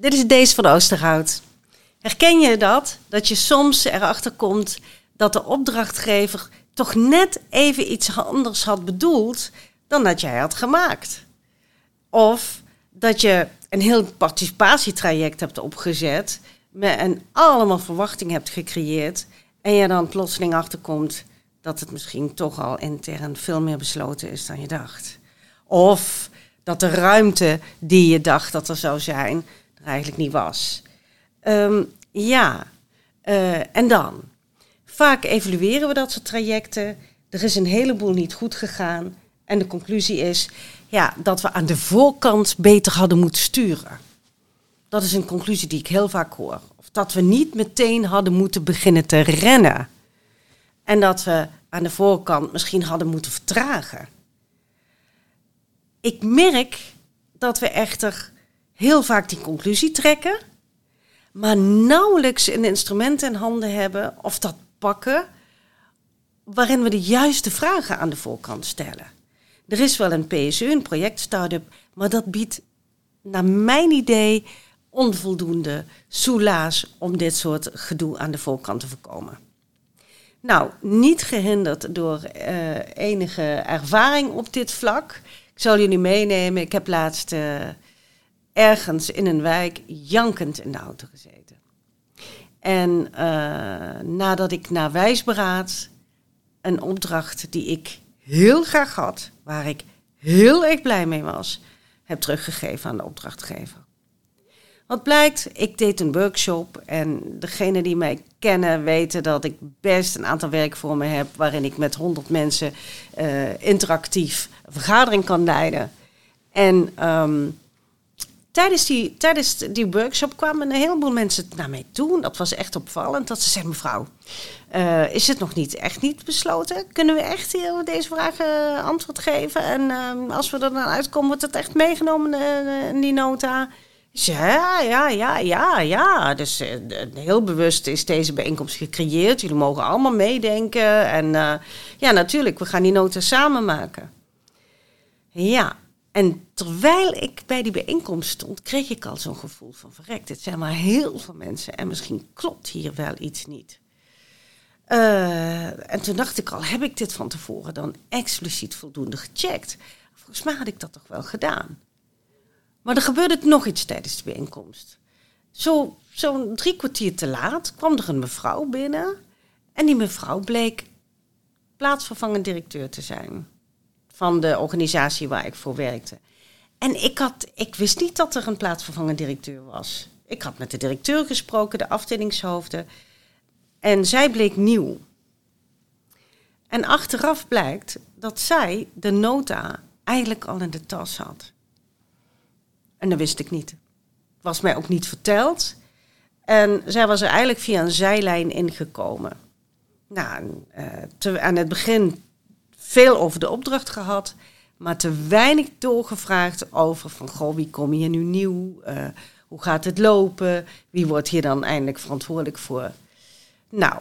dit is deze van Oosterhout. Herken je dat? Dat je soms erachter komt dat de opdrachtgever toch net even iets anders had bedoeld dan dat jij had gemaakt. Of dat je een heel participatietraject hebt opgezet met en allemaal verwachting hebt gecreëerd en je dan plotseling achterkomt dat het misschien toch al intern veel meer besloten is dan je dacht. Of dat de ruimte die je dacht dat er zou zijn, eigenlijk niet was. Ehm, ja, uh, en dan? Vaak evalueren we dat soort trajecten. Er is een heleboel niet goed gegaan. En de conclusie is ja, dat we aan de voorkant beter hadden moeten sturen. Dat is een conclusie die ik heel vaak hoor. Of dat we niet meteen hadden moeten beginnen te rennen. En dat we aan de voorkant misschien hadden moeten vertragen. Ik merk dat we echter heel vaak die conclusie trekken, maar nauwelijks een instrument in handen hebben of dat pakken waarin we de juiste vragen aan de voorkant stellen. Er is wel een PSU, een project startup, maar dat biedt naar mijn idee onvoldoende soelaas om dit soort gedoe aan de voorkant te voorkomen. Nou, niet gehinderd door uh, enige ervaring op dit vlak. Ik zal jullie meenemen. Ik heb laatst uh, ergens in een wijk jankend in de auto gezeten. En uh, nadat ik na wijsberaad een opdracht die ik heel graag had, waar ik heel erg blij mee was, heb teruggegeven aan de opdrachtgever. Wat blijkt, ik deed een workshop en degenen die mij kennen weten dat ik best een aantal werkvormen heb waarin ik met 100 mensen uh, interactief een vergadering kan leiden. En um, tijdens, die, tijdens die workshop kwamen een heleboel mensen naar mij toe. Dat was echt opvallend. Dat ze zeiden, mevrouw, uh, is het nog niet echt niet besloten? Kunnen we echt hier deze vragen antwoord geven? En uh, als we er dan uitkomen, wordt het echt meegenomen uh, in die nota? Ja, ja, ja, ja, ja. Dus heel bewust is deze bijeenkomst gecreëerd. Jullie mogen allemaal meedenken. En ja, natuurlijk, we gaan die nota samen maken. Ja, en terwijl ik bij die bijeenkomst stond, kreeg ik al zo'n gevoel van verrekt. Het zijn maar heel veel mensen en misschien klopt hier wel iets niet. Uh, en toen dacht ik al, heb ik dit van tevoren dan expliciet voldoende gecheckt? Volgens mij had ik dat toch wel gedaan. Maar er gebeurde nog iets tijdens de bijeenkomst. Zo'n zo drie kwartier te laat kwam er een mevrouw binnen. En die mevrouw bleek plaatsvervangend directeur te zijn van de organisatie waar ik voor werkte. En ik, had, ik wist niet dat er een plaatsvervangend directeur was. Ik had met de directeur gesproken, de afdelingshoofden. En zij bleek nieuw. En achteraf blijkt dat zij de nota eigenlijk al in de tas had. En dat wist ik niet. Was mij ook niet verteld. En zij was er eigenlijk via een zijlijn ingekomen. Nou, te, aan het begin veel over de opdracht gehad, maar te weinig doorgevraagd over van goh, wie kom hier nu nieuw? Uh, hoe gaat het lopen? Wie wordt hier dan eindelijk verantwoordelijk voor? Nou,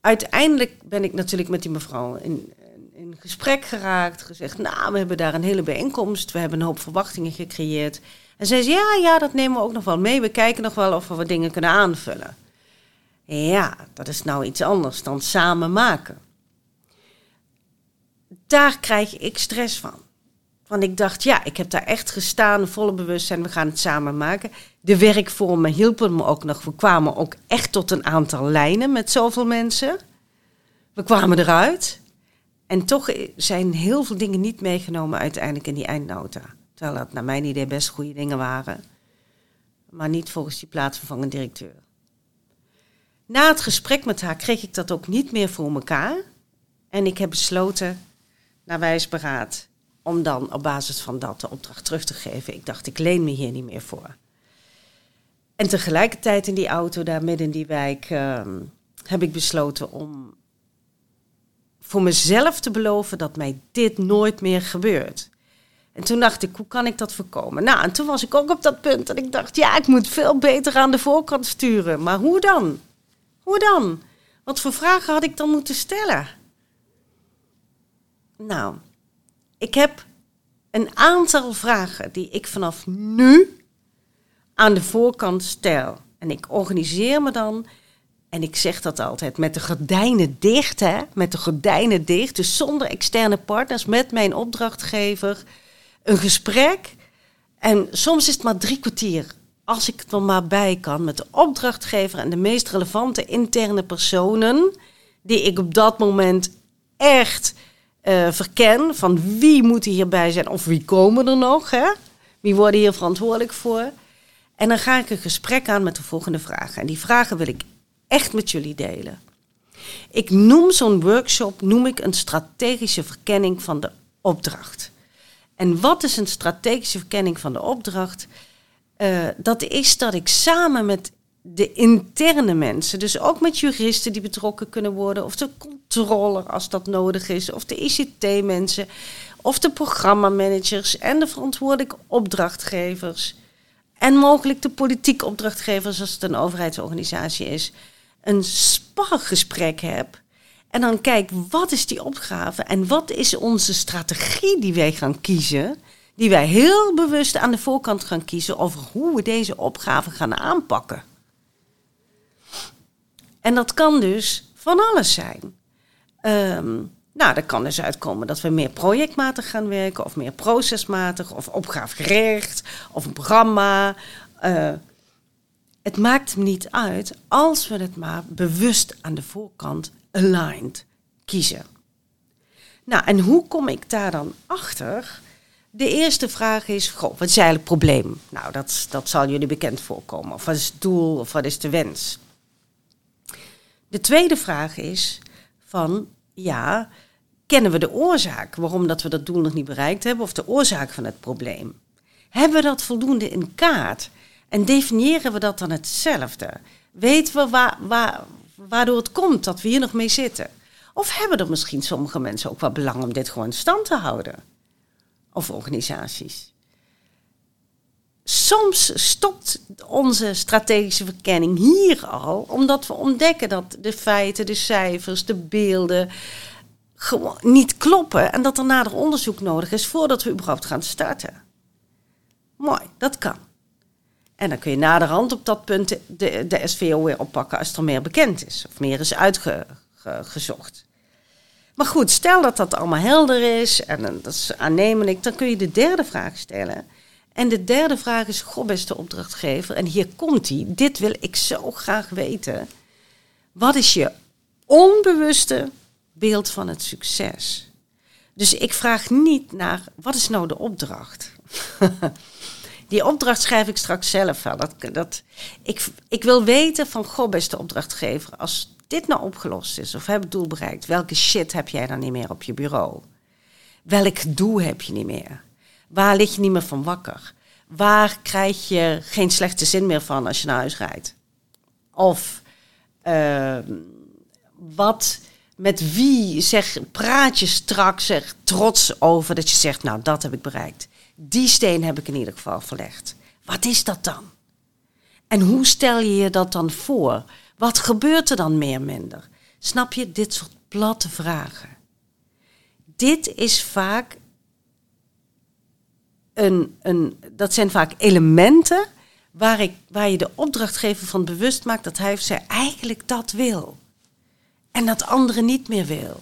uiteindelijk ben ik natuurlijk met die mevrouw in, in gesprek geraakt. Gezegd, nou, we hebben daar een hele bijeenkomst. We hebben een hoop verwachtingen gecreëerd. En zei, ja, ja, dat nemen we ook nog wel mee. We kijken nog wel of we dingen kunnen aanvullen. Ja, dat is nou iets anders dan samen maken daar krijg ik stress van. Want ik dacht, ja, ik heb daar echt gestaan, volle bewustzijn, we gaan het samen maken. De werkvormen hielpen me ook nog. We kwamen ook echt tot een aantal lijnen met zoveel mensen. We kwamen eruit. En toch zijn heel veel dingen niet meegenomen uiteindelijk in die eindnota. Terwijl dat naar mijn idee best goede dingen waren. Maar niet volgens die plaatsvervangend directeur. Na het gesprek met haar kreeg ik dat ook niet meer voor elkaar. En ik heb besloten, naar wijsberaad. Om dan op basis van dat de opdracht terug te geven. Ik dacht, ik leen me hier niet meer voor. En tegelijkertijd in die auto daar midden in die wijk uh, heb ik besloten om voor mezelf te beloven dat mij dit nooit meer gebeurt. En toen dacht ik, hoe kan ik dat voorkomen? Nou, en toen was ik ook op dat punt en ik dacht, ja, ik moet veel beter aan de voorkant sturen. Maar hoe dan? Hoe dan? Wat voor vragen had ik dan moeten stellen? Nou, ik heb een aantal vragen die ik vanaf nu aan de voorkant stel. En ik organiseer me dan. En ik zeg dat altijd met de gordijnen dicht, hè? Met de gordijnen dicht. Dus zonder externe partners, met mijn opdrachtgever. Een gesprek. En soms is het maar drie kwartier. Als ik er maar bij kan met de opdrachtgever en de meest relevante interne personen. Die ik op dat moment echt uh, verken. Van wie moet hierbij zijn of wie komen er nog? Hè? Wie worden hier verantwoordelijk voor? En dan ga ik een gesprek aan met de volgende vragen. En die vragen wil ik echt met jullie delen. Ik noem zo'n workshop noem ik een strategische verkenning van de opdracht. En wat is een strategische verkenning van de opdracht? Uh, dat is dat ik samen met de interne mensen, dus ook met juristen die betrokken kunnen worden, of de controller als dat nodig is, of de ICT-mensen, of de programmamanagers en de verantwoordelijke opdrachtgevers. En mogelijk de politieke opdrachtgevers als het een overheidsorganisatie is. Een spargesprek heb. En dan kijk, wat is die opgave en wat is onze strategie die wij gaan kiezen? Die wij heel bewust aan de voorkant gaan kiezen over hoe we deze opgave gaan aanpakken. En dat kan dus van alles zijn. Um, nou, dat kan dus uitkomen dat we meer projectmatig gaan werken, of meer procesmatig, of opgavegericht, of een programma. Uh, het maakt niet uit als we het maar bewust aan de voorkant aligned kiezen. Nou, en hoe kom ik daar dan achter? De eerste vraag is, goh, wat is eigenlijk het probleem? Nou, dat, dat zal jullie bekend voorkomen. Of wat is het doel, of wat is de wens? De tweede vraag is van, ja, kennen we de oorzaak waarom dat we dat doel nog niet bereikt hebben, of de oorzaak van het probleem? Hebben we dat voldoende in kaart? En definiëren we dat dan hetzelfde? Weten we waar, waar, waardoor het komt dat we hier nog mee zitten? Of hebben er misschien sommige mensen ook wel belang om dit gewoon stand te houden? Of organisaties? Soms stopt onze strategische verkenning hier al, omdat we ontdekken dat de feiten, de cijfers, de beelden, gewoon niet kloppen en dat er nader onderzoek nodig is voordat we überhaupt gaan starten. Mooi, dat kan. En dan kun je naderhand op dat punt de, de SVO weer oppakken als er meer bekend is of meer is uitgezocht. Maar goed, stel dat dat allemaal helder is en dat is aannemelijk, dan kun je de derde vraag stellen. En de derde vraag is, goh beste opdrachtgever, en hier komt die, dit wil ik zo graag weten. Wat is je onbewuste beeld van het succes. Dus ik vraag niet naar wat is nou de opdracht. Die opdracht schrijf ik straks zelf. Dat, dat, ik, ik wil weten van, goh, beste opdrachtgever, als dit nou opgelost is of heb het doel bereikt, welke shit heb jij dan niet meer op je bureau? Welk doel heb je niet meer? Waar lig je niet meer van wakker? Waar krijg je geen slechte zin meer van als je naar huis rijdt? Of uh, wat met wie zeg, praat je straks zeg, trots over dat je zegt, nou dat heb ik bereikt. Die steen heb ik in ieder geval verlegd. Wat is dat dan? En hoe stel je je dat dan voor? Wat gebeurt er dan meer minder? Snap je dit soort platte vragen? Dit is vaak dat zijn vaak elementen waar, ik, waar je de opdrachtgever van bewust maakt dat hij of zij eigenlijk dat wil en dat andere niet meer wil.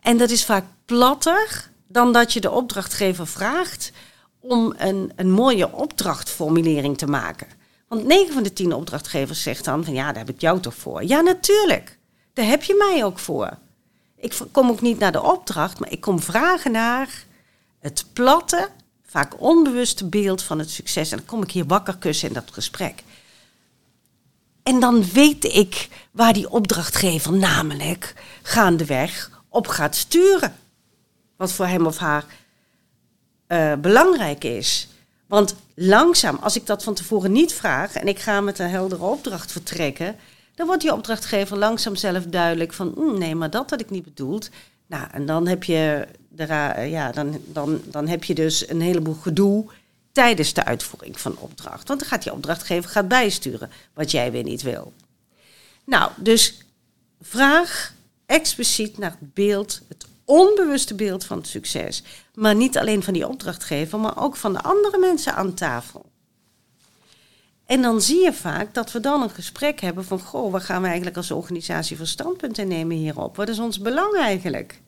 En dat is vaak platter dan dat je de opdrachtgever vraagt om een, een mooie opdrachtformulering te maken. Want 9 van de 10 opdrachtgevers zegt dan van ja, daar heb ik jou toch voor. Ja, natuurlijk. Daar heb je mij ook voor. Ik kom ook niet naar de opdracht, maar ik kom vragen naar het platte, vaak onbewuste beeld van het succes. En dan kom ik hier wakker kussen in dat gesprek. En dan weet ik waar die opdrachtgever namelijk gaandeweg op gaat sturen. Wat voor hem of haar uh, belangrijk is. Want langzaam, als ik dat van tevoren niet vraag en ik ga met een heldere opdracht vertrekken, dan wordt die opdrachtgever langzaam zelf duidelijk van mm, nee, maar dat had ik niet bedoeld. Nou, en dan heb je, de, ja, dan, dan, dan heb je dus een heleboel gedoe tijdens de uitvoering van opdracht. Want dan gaat die opdrachtgever gaat bijsturen wat jij weer niet wil. Nou, dus vraag expliciet naar het beeld, het onbewuste beeld van het succes. Maar niet alleen van die opdrachtgever, maar ook van de andere mensen aan tafel. En dan zie je vaak dat we dan een gesprek hebben van... goh, waar gaan we eigenlijk als organisatie voor standpunten nemen hierop? Wat is ons belang eigenlijk?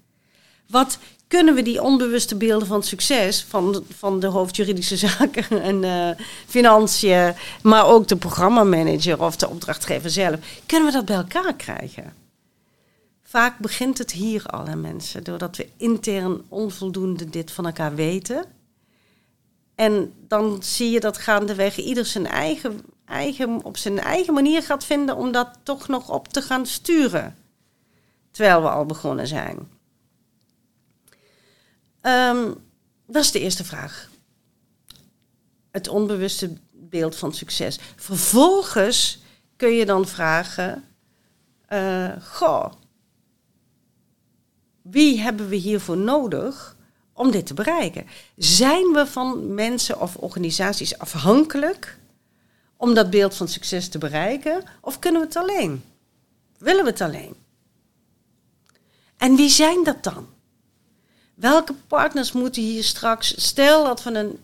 Wat kunnen we die onbewuste beelden van succes... van, van de hoofdjuridische zaken en uh, financiën... maar ook de programmamanager of de opdrachtgever zelf... kunnen we dat bij elkaar krijgen? Vaak begint het hier al, hè, mensen. Doordat we intern onvoldoende dit van elkaar weten... En dan zie je dat gaandeweg ieder zijn eigen, eigen, op zijn eigen manier gaat vinden om dat toch nog op te gaan sturen. Terwijl we al begonnen zijn. Um, dat is de eerste vraag. Het onbewuste beeld van succes. Vervolgens kun je dan vragen: uh, Goh, wie hebben we hiervoor nodig om dit te bereiken? Zijn we van mensen of organisaties afhankelijk om dat beeld van succes te bereiken? Of kunnen we het alleen? Willen we het alleen? En wie zijn dat dan? Welke partners moeten hier straks, stel dat we een,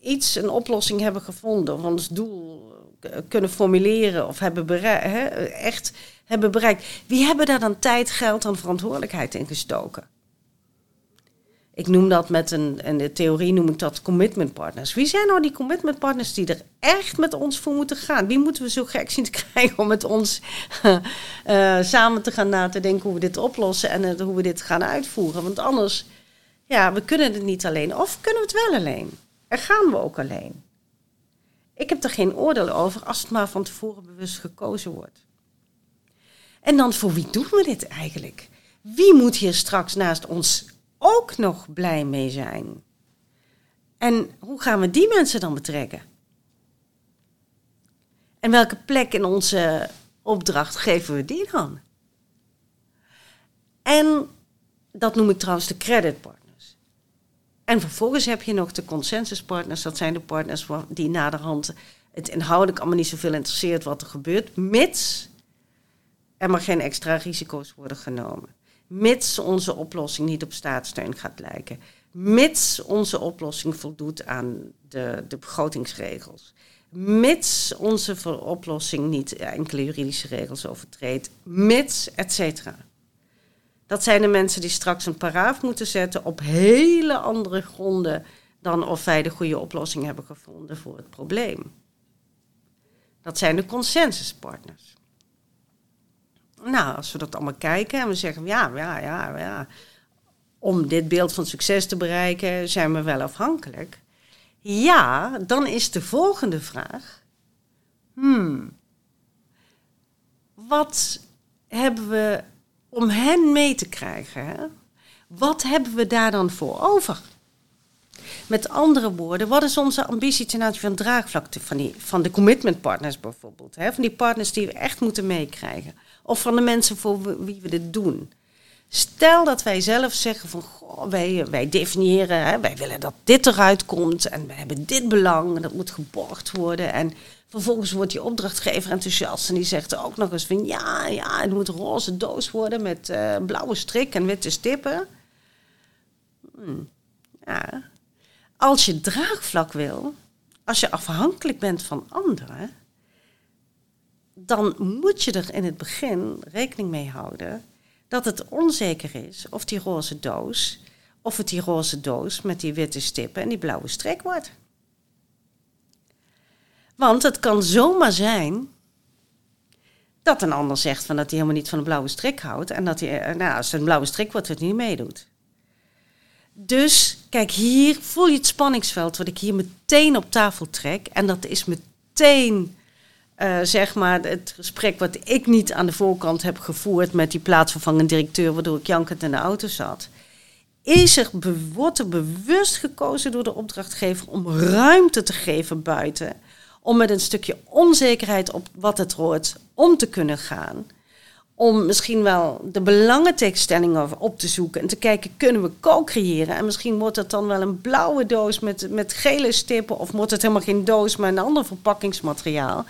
iets, een oplossing hebben gevonden, of ons doel eh, kunnen formuleren of hebben bereikt, echt hebben bereikt. Wie hebben daar dan tijd, geld en verantwoordelijkheid in gestoken? Ik noem dat met een, in de theorie noem ik dat commitment partners. Wie zijn nou die commitment partners die er echt met ons voor moeten gaan? Wie moeten we zo gek zien te krijgen om met ons uh, samen te gaan na te denken hoe we dit oplossen en hoe we dit gaan uitvoeren? Want anders, ja, we kunnen het niet alleen. Of kunnen we het wel alleen? En gaan we ook alleen? Ik heb er geen oordeel over als het maar van tevoren bewust gekozen wordt. En dan voor wie doen we dit eigenlijk? Wie moet hier straks naast ons ook nog blij mee zijn? En hoe gaan we die mensen dan betrekken? En welke plek in onze opdracht geven we die dan? En dat noem ik trouwens de creditpartners. En vervolgens heb je nog de consensuspartners. Dat zijn de partners die naderhand het inhoudelijk allemaal niet zoveel interesseert wat er gebeurt, mits er maar geen extra risico's worden genomen. Mits onze oplossing niet op staatssteun gaat lijken. Mits onze oplossing voldoet aan de, de begrotingsregels. Mits onze oplossing niet enkele juridische regels overtreedt. Mits, et cetera. Dat zijn de mensen die straks een paraaf moeten zetten op hele andere gronden dan of wij de goede oplossing hebben gevonden voor het probleem. Dat zijn de consensuspartners. Nou, als we dat allemaal kijken en we zeggen, ja, ja, ja, ja, om dit beeld van succes te bereiken zijn we wel afhankelijk. Ja, dan is de volgende vraag, hmm, wat hebben we om hen mee te krijgen? Wat hebben we daar dan voor over? Met andere woorden, wat is onze ambitie ten aanzien van draagvlak van, die, van de commitment partners bijvoorbeeld? Hè? Van die partners die we echt moeten meekrijgen. Of van de mensen voor wie we dit doen. Stel dat wij zelf zeggen van wij, wij definiëren, hè, wij willen dat dit eruit komt en we hebben dit belang en dat moet geborgd worden. En vervolgens wordt die opdrachtgever enthousiast en die zegt ook nog eens van ja, ja, het moet een roze doos worden met uh, blauwe strik en witte stippen. Hmm, ja. Als je draagvlak wil, als je afhankelijk bent van anderen, dan moet je er in het begin rekening mee houden dat het onzeker is of die roze doos, of het die roze doos met die witte stippen en die blauwe streek wordt. Want het kan zomaar zijn dat een ander zegt van dat hij helemaal niet van een blauwe strik houdt en dat hij, eh, nou, als het een blauwe strik wordt, het niet meedoet. Dus kijk, hier voel je het spanningsveld wat ik hier meteen op tafel trek. En dat is meteen uh, zeg maar het gesprek wat ik niet aan de voorkant heb gevoerd met die plaatsvervangend directeur, waardoor ik jankend in de auto zat. Is er, wordt er bewust gekozen door de opdrachtgever om ruimte te geven buiten, om met een stukje onzekerheid op wat het hoort om te kunnen gaan om misschien wel de belangentegenstellingen op te zoeken en te kijken, kunnen we co-creëren? En misschien wordt het dan wel een blauwe doos met, met gele stippen, of wordt het helemaal geen doos, maar een ander verpakkingsmateriaal.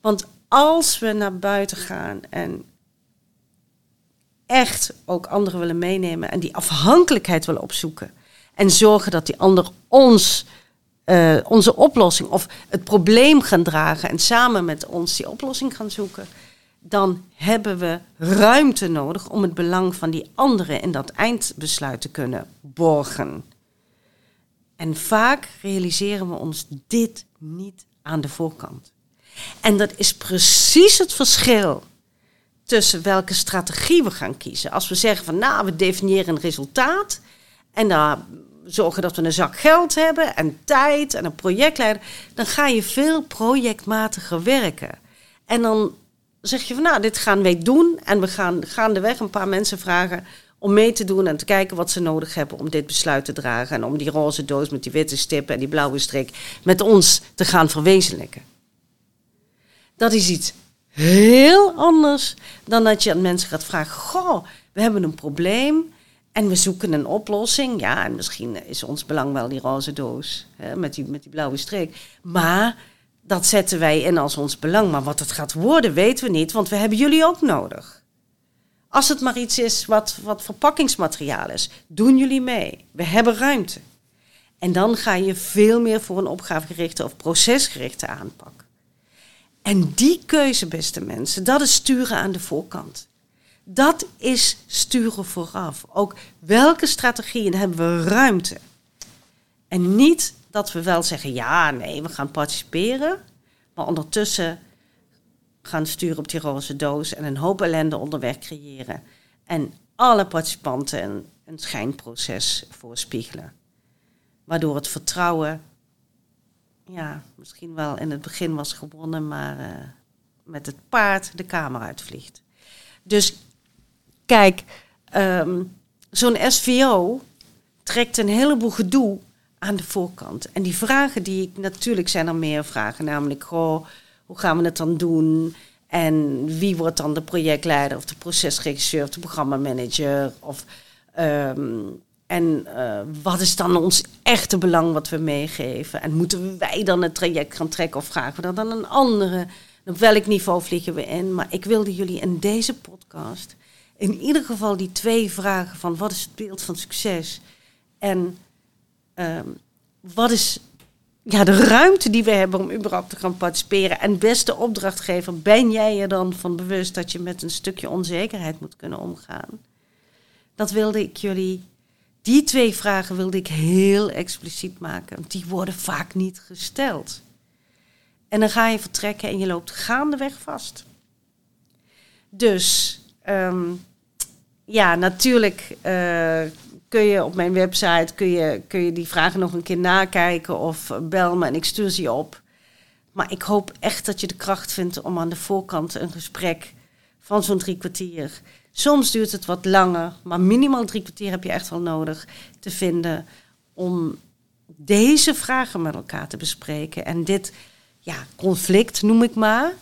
Want als we naar buiten gaan en echt ook anderen willen meenemen en die afhankelijkheid willen opzoeken en zorgen dat die ander ons eh, onze oplossing of het probleem gaan dragen en samen met ons die oplossing gaan zoeken, dan hebben we ruimte nodig om het belang van die anderen in dat eindbesluit te kunnen borgen. En vaak realiseren we ons dit niet aan de voorkant. En dat is precies het verschil tussen welke strategie we gaan kiezen. Als we zeggen van nou, we definiëren een resultaat en dan zorgen dat we een zak geld hebben en tijd en een projectleider, dan ga je veel projectmatiger werken. En dan zeg je van nou, dit gaan wij doen en we gaan gaandeweg een paar mensen vragen om mee te doen en te kijken wat ze nodig hebben om dit besluit te dragen en om die roze doos met die witte stippen en die blauwe strik met ons te gaan verwezenlijken. Dat is iets heel anders dan dat je aan mensen gaat vragen: Goh, we hebben een probleem en we zoeken een oplossing. Ja, en misschien is ons belang wel die roze doos hè, met, die, met die blauwe streek. Maar dat zetten wij in als ons belang. Maar wat het gaat worden, weten we niet, want we hebben jullie ook nodig. Als het maar iets is wat, wat verpakkingsmateriaal is, doen jullie mee. We hebben ruimte. En dan ga je veel meer voor een opgavegerichte of procesgerichte aanpak. En die keuze, beste mensen, dat is sturen aan de voorkant. Dat is sturen vooraf. Ook welke strategieën hebben we ruimte. En niet dat we wel zeggen, ja, nee, we gaan participeren. Maar ondertussen gaan sturen op die roze doos en een hoop ellende onderweg creëren. En alle participanten een, schijnproces voorspiegelen. Waardoor het vertrouwen ja, misschien wel in het begin was gewonnen, maar uh, met het paard de kamer uitvliegt. Dus kijk, um, zo'n SVO trekt een heleboel gedoe aan de voorkant. En die vragen die ik natuurlijk zijn er meer vragen, namelijk goh, hoe gaan we het dan doen? En wie wordt dan de projectleider of de procesregisseur of de programmamanager? Of um, en uh, wat is dan ons echte belang wat we meegeven? En moeten wij dan het traject gaan trekken of vragen we dat dan een andere? op welk niveau vliegen we in? Maar ik wilde jullie in deze podcast in ieder geval die twee vragen van wat is het beeld van succes? En um, wat is ja, de ruimte die we hebben om überhaupt te gaan participeren? En beste opdrachtgever, ben jij er dan van bewust dat je met een stukje onzekerheid moet kunnen omgaan? Dat wilde ik jullie die twee vragen wilde ik heel expliciet maken. Want die worden vaak niet gesteld. En dan ga je vertrekken en je loopt gaandeweg vast. Dus um, ja, natuurlijk uh, kun je op mijn website kun je, kun je die vragen nog een keer nakijken of bel me en ik stuur ze je op. Maar ik hoop echt dat je de kracht vindt om aan de voorkant een gesprek van zo'n drie kwartier Soms duurt het wat langer, maar minimaal drie kwartier heb je echt wel nodig te vinden om deze vragen met elkaar te bespreken. En dit ja, conflict, noem ik maar,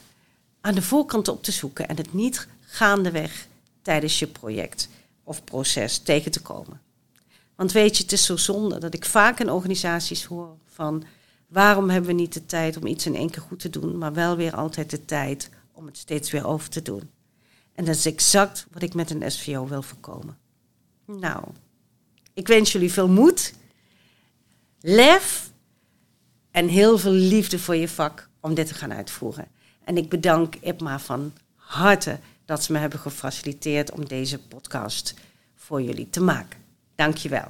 aan de voorkant op te zoeken. En het niet gaandeweg tijdens je project of proces tegen te komen. Want weet je, het is zo zonde dat ik vaak in organisaties hoor van waarom hebben we niet de tijd om iets in één keer goed te doen, maar wel weer altijd de tijd om het steeds weer over te doen. En dat is exact wat ik met een SVO wil voorkomen. Nou, ik wens jullie veel moed, lef en heel veel liefde voor je vak om dit te gaan uitvoeren. En ik bedank IPMA van harte dat ze me hebben gefaciliteerd om deze podcast voor jullie te maken. Dankjewel.